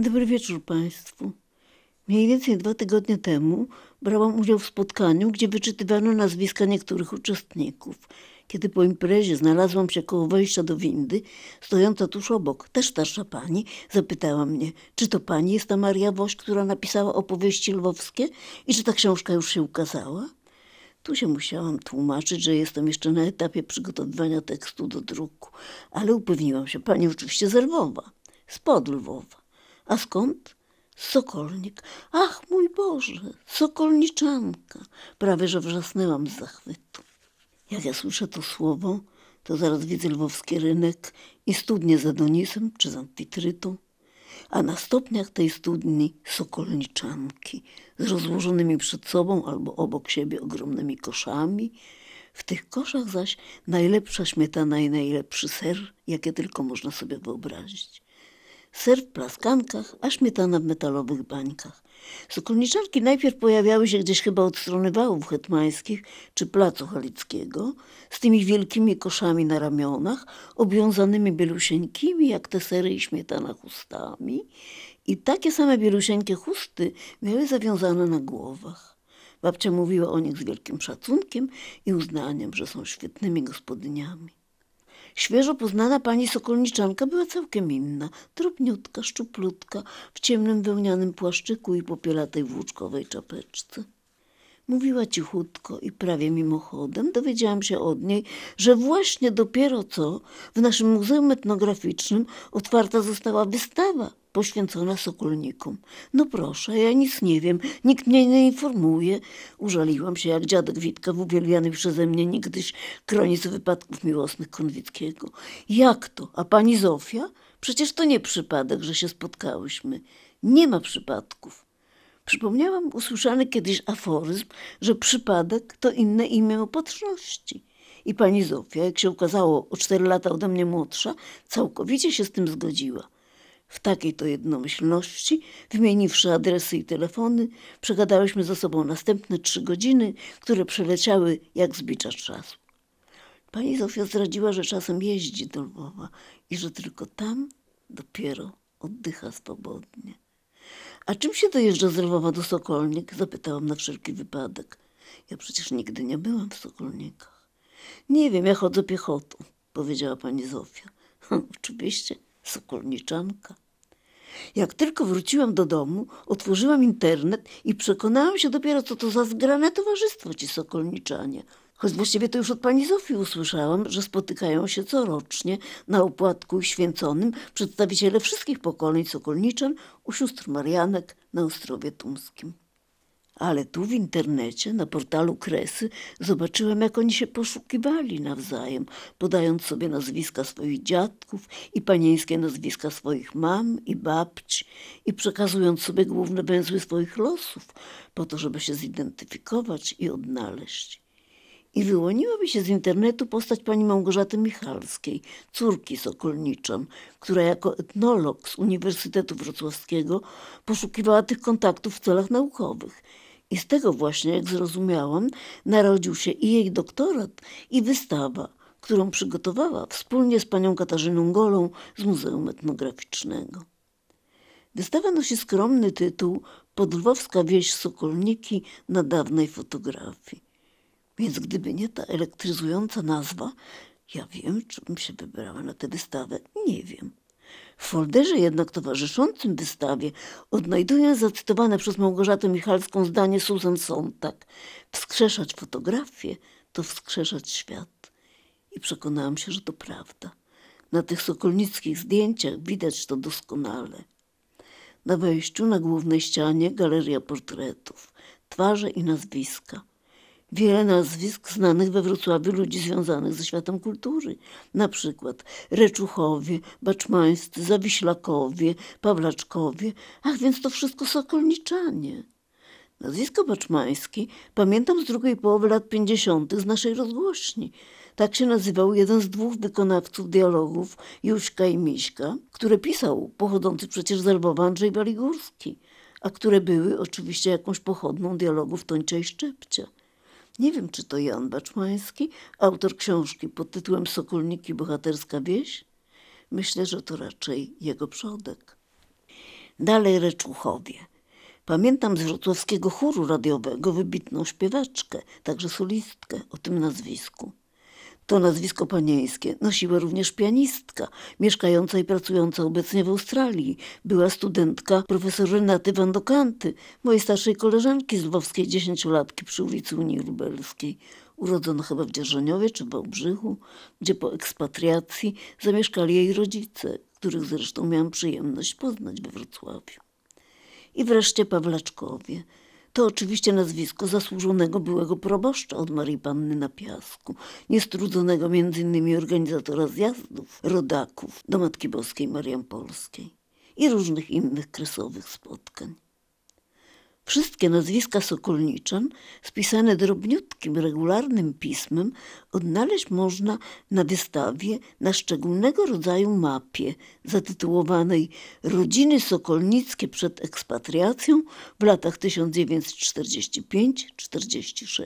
Dobry wieczór Państwu. Mniej więcej dwa tygodnie temu brałam udział w spotkaniu, gdzie wyczytywano nazwiska niektórych uczestników. Kiedy po imprezie znalazłam się koło wejścia do windy, stojąca tuż obok, też starsza pani, zapytała mnie, czy to pani jest ta Maria Woś, która napisała opowieści lwowskie i czy ta książka już się ukazała? Tu się musiałam tłumaczyć, że jestem jeszcze na etapie przygotowywania tekstu do druku, ale upewniłam się, pani oczywiście z Lwowa, spod Lwowa. A skąd? Sokolnik. Ach, mój Boże, sokolniczanka. Prawie, że wrzasnęłam z zachwytu. Jak ja słyszę to słowo, to zaraz widzę lwowski rynek i studnie z Adonisem czy z Amfitrytą, a na stopniach tej studni sokolniczanki z rozłożonymi przed sobą albo obok siebie ogromnymi koszami. W tych koszach zaś najlepsza śmietana i najlepszy ser, jakie tylko można sobie wyobrazić ser w plaskankach, a śmietana w metalowych bańkach. Sokolniczanki najpierw pojawiały się gdzieś chyba od strony wałów hetmańskich czy placu halickiego, z tymi wielkimi koszami na ramionach, obwiązanymi bielusieńkimi jak te sery i śmietana chustami i takie same bielusieńkie chusty miały zawiązane na głowach. Babcia mówiła o nich z wielkim szacunkiem i uznaniem, że są świetnymi gospodyniami. Świeżo poznana pani Sokolniczanka była całkiem inna, drobniutka, szczuplutka, w ciemnym wełnianym płaszczyku i popielatej włóczkowej czapeczce. Mówiła cichutko i prawie mimochodem dowiedziałam się od niej, że właśnie dopiero co w naszym Muzeum Etnograficznym otwarta została wystawa poświęcona sokolnikom. No proszę, ja nic nie wiem, nikt mnie nie informuje. Użaliłam się jak dziadek Witka w uwielbianej przeze mnie niegdyś kronice wypadków miłosnych Konwickiego. Jak to? A pani Zofia? Przecież to nie przypadek, że się spotkałyśmy. Nie ma przypadków. Przypomniałam usłyszany kiedyś aforyzm, że przypadek to inne imię opatrzności. I pani Zofia, jak się okazało o cztery lata ode mnie młodsza, całkowicie się z tym zgodziła. W takiej to jednomyślności, wymieniwszy adresy i telefony, przegadałyśmy ze sobą następne trzy godziny, które przeleciały jak zbicza czasu. Pani Zofia zdradziła, że czasem jeździ do Lwowa i że tylko tam dopiero oddycha swobodnie. A czym się dojeżdża z Lwowa do Sokolnik? Zapytałam na wszelki wypadek. Ja przecież nigdy nie byłam w Sokolnikach. Nie wiem, ja chodzę piechotą, powiedziała pani Zofia. Oczywiście, sokolniczanka. Jak tylko wróciłam do domu, otworzyłam internet i przekonałam się dopiero, co to za zgrane towarzystwo ci sokolniczanie. Choć właściwie to już od pani Zofii usłyszałam, że spotykają się corocznie na opłatku święconym przedstawiciele wszystkich pokoleń sokolniczan u sióstr Marianek na Ostrowie Tumskim. Ale tu w internecie, na portalu Kresy, zobaczyłem, jak oni się poszukiwali nawzajem, podając sobie nazwiska swoich dziadków i panieńskie nazwiska swoich mam i babci i przekazując sobie główne węzły swoich losów, po to, żeby się zidentyfikować i odnaleźć. I wyłoniła mi się z internetu postać pani Małgorzaty Michalskiej, córki Sokolniczan, która jako etnolog z Uniwersytetu Wrocławskiego poszukiwała tych kontaktów w celach naukowych – i z tego właśnie, jak zrozumiałam, narodził się i jej doktorat, i wystawa, którą przygotowała wspólnie z panią Katarzyną Golą z Muzeum Etnograficznego. Wystawa nosi skromny tytuł Podlwowska wieś Sokolniki na dawnej fotografii. Więc gdyby nie ta elektryzująca nazwa, ja wiem, czy bym się wybrała na tę wystawę. Nie wiem. W folderze jednak towarzyszącym wystawie odnajduję zacytowane przez Małgorzatę Michalską zdanie Susan Sontag. Wskrzeszać fotografię to wskrzeszać świat. I przekonałam się, że to prawda. Na tych sokolnickich zdjęciach widać to doskonale. Na wejściu na głównej ścianie galeria portretów, twarze i nazwiska. Wiele nazwisk znanych we Wrocławiu ludzi związanych ze światem kultury. Na przykład Reczuchowie, Baczmańscy, Zawiślakowie, Pawlaczkowie. Ach, więc to wszystko sokolniczanie. Nazwisko Baczmański pamiętam z drugiej połowy lat pięćdziesiątych z naszej rozgłośni. Tak się nazywał jeden z dwóch wykonawców dialogów, Juśka i Miśka, które pisał pochodzący przecież z Lwowa Andrzej Waligórski, a które były oczywiście jakąś pochodną dialogów Tończa i Szczepcia. Nie wiem, czy to Jan Baczmański, autor książki pod tytułem Sokolniki Bohaterska Wieś. Myślę, że to raczej jego przodek. Dalej Reczuchowie. Pamiętam z wrocławskiego chóru radiowego wybitną śpiewaczkę, także solistkę o tym nazwisku. To nazwisko panieńskie nosiła również pianistka, mieszkająca i pracująca obecnie w Australii. Była studentka profesor Renaty Wandokanty, mojej starszej koleżanki z lwowskiej dziesięciolatki przy ulicy Unii Lubelskiej. Urodzona chyba w Dzierżoniowie czy Wałbrzychu, gdzie po ekspatriacji zamieszkali jej rodzice, których zresztą miałam przyjemność poznać we Wrocławiu. I wreszcie Pawlaczkowie – to oczywiście nazwisko zasłużonego byłego proboszcza od Marii Panny na Piasku, niestrudzonego między innymi organizatora zjazdów, rodaków do Matki Boskiej Mariam Polskiej i różnych innych kresowych spotkań. Wszystkie nazwiska Sokolniczan, spisane drobniutkim, regularnym pismem, odnaleźć można na wystawie na szczególnego rodzaju mapie zatytułowanej Rodziny Sokolnickie przed ekspatriacją w latach 1945-46.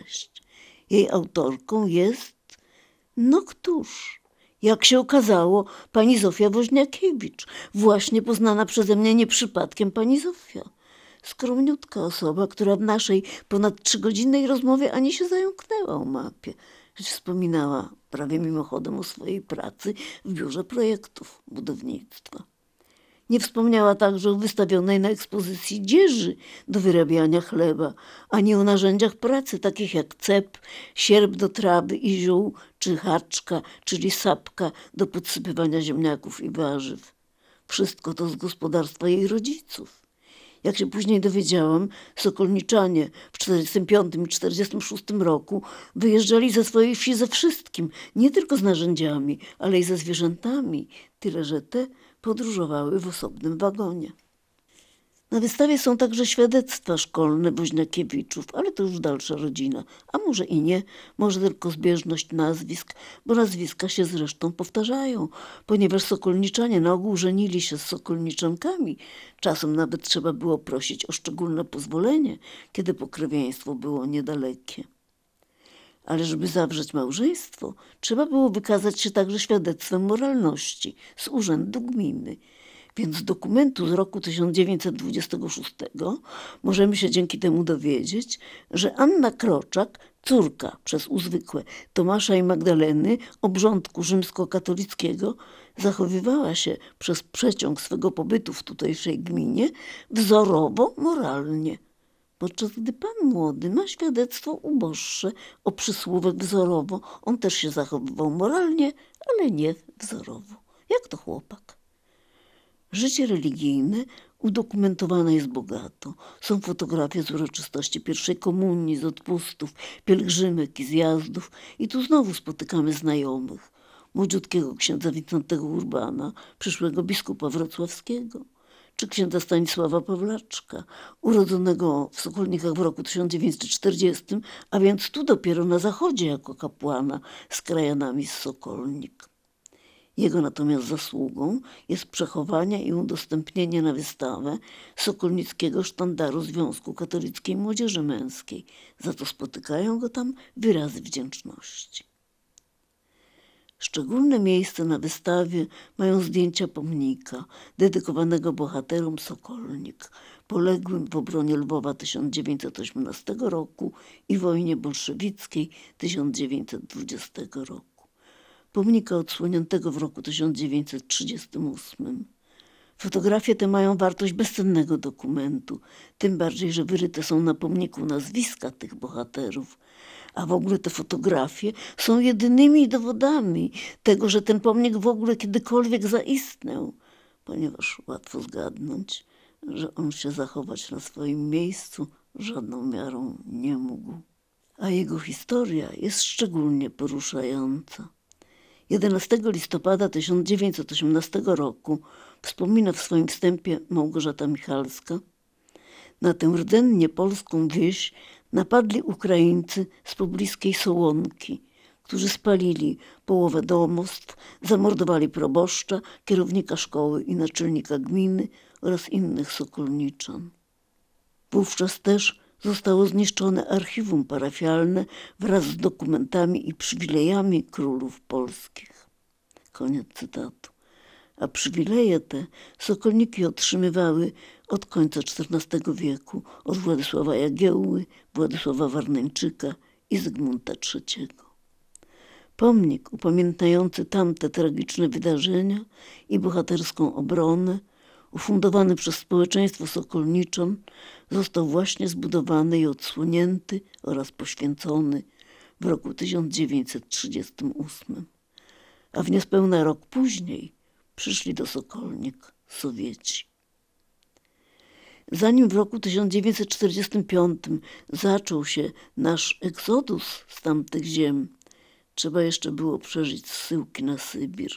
Jej autorką jest, no któż? Jak się okazało, pani Zofia Woźniakiewicz, właśnie poznana przeze mnie nie przypadkiem pani Zofia skromniutka osoba, która w naszej ponad trzygodzinnej rozmowie ani się zająknęła o mapie, choć wspominała prawie mimochodem o swojej pracy w biurze projektów budownictwa. Nie wspomniała także o wystawionej na ekspozycji dzieży do wyrabiania chleba, ani o narzędziach pracy, takich jak cep, sierp do trawy i ziół, czy haczka, czyli sapka do podsypywania ziemniaków i warzyw. Wszystko to z gospodarstwa jej rodziców. Jak się później dowiedziałam, sokolniczanie w 1945 i 1946 roku wyjeżdżali ze swojej wsi ze wszystkim, nie tylko z narzędziami, ale i ze zwierzętami, tyle że te podróżowały w osobnym wagonie. Na wystawie są także świadectwa szkolne Woźniakiewiczów, ale to już dalsza rodzina. A może i nie, może tylko zbieżność nazwisk, bo nazwiska się zresztą powtarzają, ponieważ sokolniczanie na ogół żenili się z sokolniczankami. Czasem nawet trzeba było prosić o szczególne pozwolenie, kiedy pokrewieństwo było niedalekie. Ale żeby zawrzeć małżeństwo, trzeba było wykazać się także świadectwem moralności z urzędu gminy – więc z dokumentu z roku 1926 możemy się dzięki temu dowiedzieć, że Anna Kroczak, córka przez uzwykłe Tomasza i Magdaleny obrządku rzymskokatolickiego, zachowywała się przez przeciąg swego pobytu w tutejszej gminie wzorowo moralnie. Podczas gdy pan młody ma świadectwo uboższe o przysłówek wzorowo, on też się zachowywał moralnie, ale nie wzorowo. Jak to chłopak? Życie religijne udokumentowane jest bogato. Są fotografie z uroczystości pierwszej komunii, z odpustów, pielgrzymek i zjazdów. I tu znowu spotykamy znajomych. Młodziutkiego księdza Witantego Urbana, przyszłego biskupa wrocławskiego, czy księdza Stanisława Pawlaczka, urodzonego w Sokolnikach w roku 1940, a więc tu dopiero na zachodzie jako kapłana z krajanami z Sokolnik. Jego natomiast zasługą jest przechowanie i udostępnienie na wystawę Sokolnickiego sztandaru Związku Katolickiej Młodzieży Męskiej. Za to spotykają go tam wyrazy wdzięczności. Szczególne miejsce na wystawie mają zdjęcia pomnika dedykowanego bohaterom Sokolnik, poległym w obronie Lwowa 1918 roku i wojnie bolszewickiej 1920 roku pomnika odsłoniętego w roku 1938. Fotografie te mają wartość bezcennego dokumentu, tym bardziej, że wyryte są na pomniku nazwiska tych bohaterów. A w ogóle te fotografie są jedynymi dowodami tego, że ten pomnik w ogóle kiedykolwiek zaistniał, ponieważ łatwo zgadnąć, że on się zachować na swoim miejscu żadną miarą nie mógł. A jego historia jest szczególnie poruszająca. 11 listopada 1918 roku wspomina w swoim wstępie Małgorzata Michalska. Na tę rdzennie polską wieś napadli Ukraińcy z pobliskiej Sołonki, którzy spalili połowę domostw, zamordowali proboszcza, kierownika szkoły i naczelnika gminy oraz innych sokolniczan. Wówczas też zostało zniszczone archiwum parafialne wraz z dokumentami i przywilejami królów polskich. Koniec cytatu. a przywileje te sokolniki otrzymywały od końca XIV wieku od Władysława Jagiełły, Władysława Warneńczyka i Zygmunta III. Pomnik upamiętniający tamte tragiczne wydarzenia i bohaterską obronę, ufundowany przez społeczeństwo sokolniczon, został właśnie zbudowany i odsłonięty oraz poświęcony w roku 1938. A w niespełna rok później przyszli do Sokolnik Sowieci. Zanim w roku 1945 zaczął się nasz egzodus z tamtych ziem, trzeba jeszcze było przeżyć zsyłki na Sybir.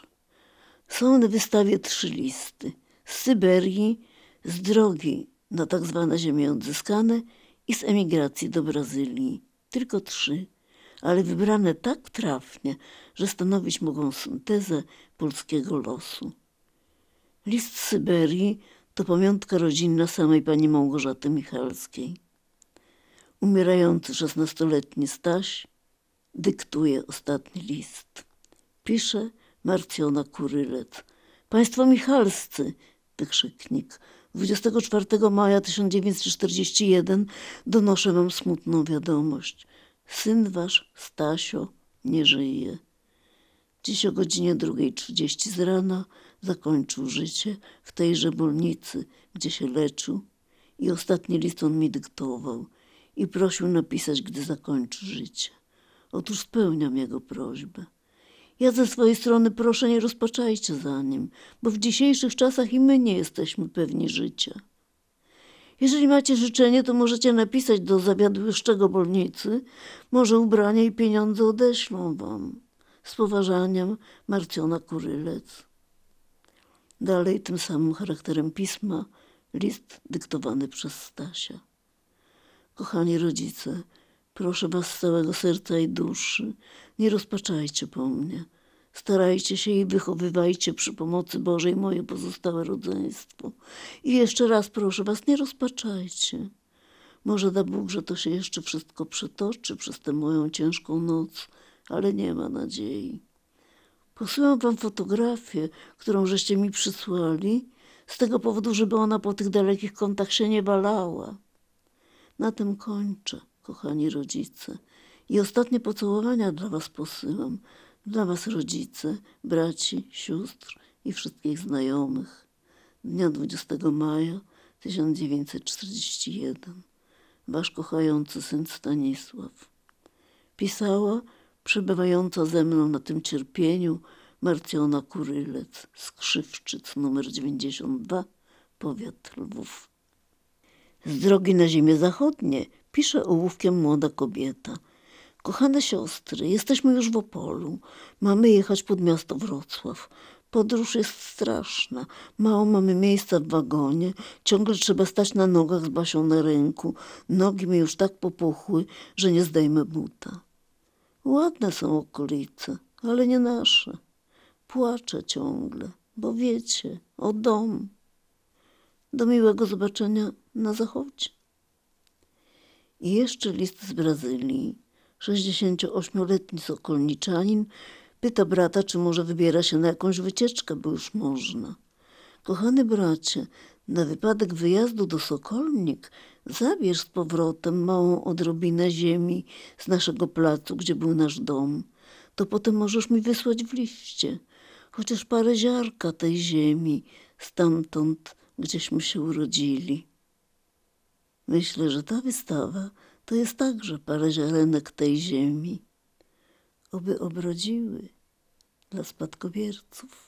Są na wystawie trzy listy. Z Syberii, z drogi na tak zwane ziemie odzyskane i z emigracji do Brazylii. Tylko trzy, ale wybrane tak trafnie, że stanowić mogą syntezę polskiego losu. List z Syberii to pamiątka rodzinna samej pani Małgorzaty Michalskiej. Umierający szesnastoletni Staś dyktuje ostatni list. Pisze Marcjona Kurylec. Państwo Michalscy, wykrzyknik. 24 maja 1941 donoszę wam smutną wiadomość. Syn wasz, Stasio, nie żyje. Dziś o godzinie 2.30 z rana zakończył życie w tejże bolnicy, gdzie się leczył i ostatni list on mi dyktował i prosił napisać, gdy zakończy życie. Otóż spełniam jego prośbę. Ja ze swojej strony proszę, nie rozpaczajcie za nim, bo w dzisiejszych czasach i my nie jesteśmy pewni życia. Jeżeli macie życzenie, to możecie napisać do zawiadłyszczego bolnicy. Może ubrania i pieniądze odeślą wam. Z poważaniem, Marcjona Kurylec. Dalej tym samym charakterem pisma list dyktowany przez Stasia. Kochani rodzice, proszę was z całego serca i duszy, nie rozpaczajcie po mnie. Starajcie się i wychowywajcie przy pomocy Bożej moje pozostałe rodzeństwo. I jeszcze raz proszę was, nie rozpaczajcie. Może da Bóg, że to się jeszcze wszystko przetoczy przez tę moją ciężką noc, ale nie ma nadziei. Posyłam wam fotografię, którą żeście mi przysłali, z tego powodu, żeby ona po tych dalekich kątach się nie walała. Na tym kończę, kochani rodzice. I ostatnie pocałowania dla was posyłam, dla was rodzice, braci, sióstr i wszystkich znajomych. Dnia 20 maja 1941. Wasz kochający syn Stanisław. Pisała przebywająca ze mną na tym cierpieniu Marcjona Kurylec, Skrzywczyc numer 92, powiat Lwów. Z drogi na ziemię zachodnie pisze ołówkiem młoda kobieta. Kochane siostry, jesteśmy już w Opolu. Mamy jechać pod miasto Wrocław. Podróż jest straszna. Mało mamy miejsca w wagonie. Ciągle trzeba stać na nogach z Basią na ręku. Nogi mi już tak popuchły, że nie zdejmę buta. Ładne są okolice, ale nie nasze. Płaczę ciągle, bo wiecie, o dom. Do miłego zobaczenia na zachodzie. I jeszcze list z Brazylii. 68-letni sokolniczanin pyta brata, czy może wybiera się na jakąś wycieczkę, bo już można. Kochany bracie, na wypadek wyjazdu do Sokolnik zabierz z powrotem małą odrobinę ziemi z naszego placu, gdzie był nasz dom. To potem możesz mi wysłać w liście chociaż parę ziarka tej ziemi stamtąd, gdzieśmy się urodzili. Myślę, że ta wystawa to jest także parę ziarenek tej ziemi, oby obrodziły dla spadkobierców.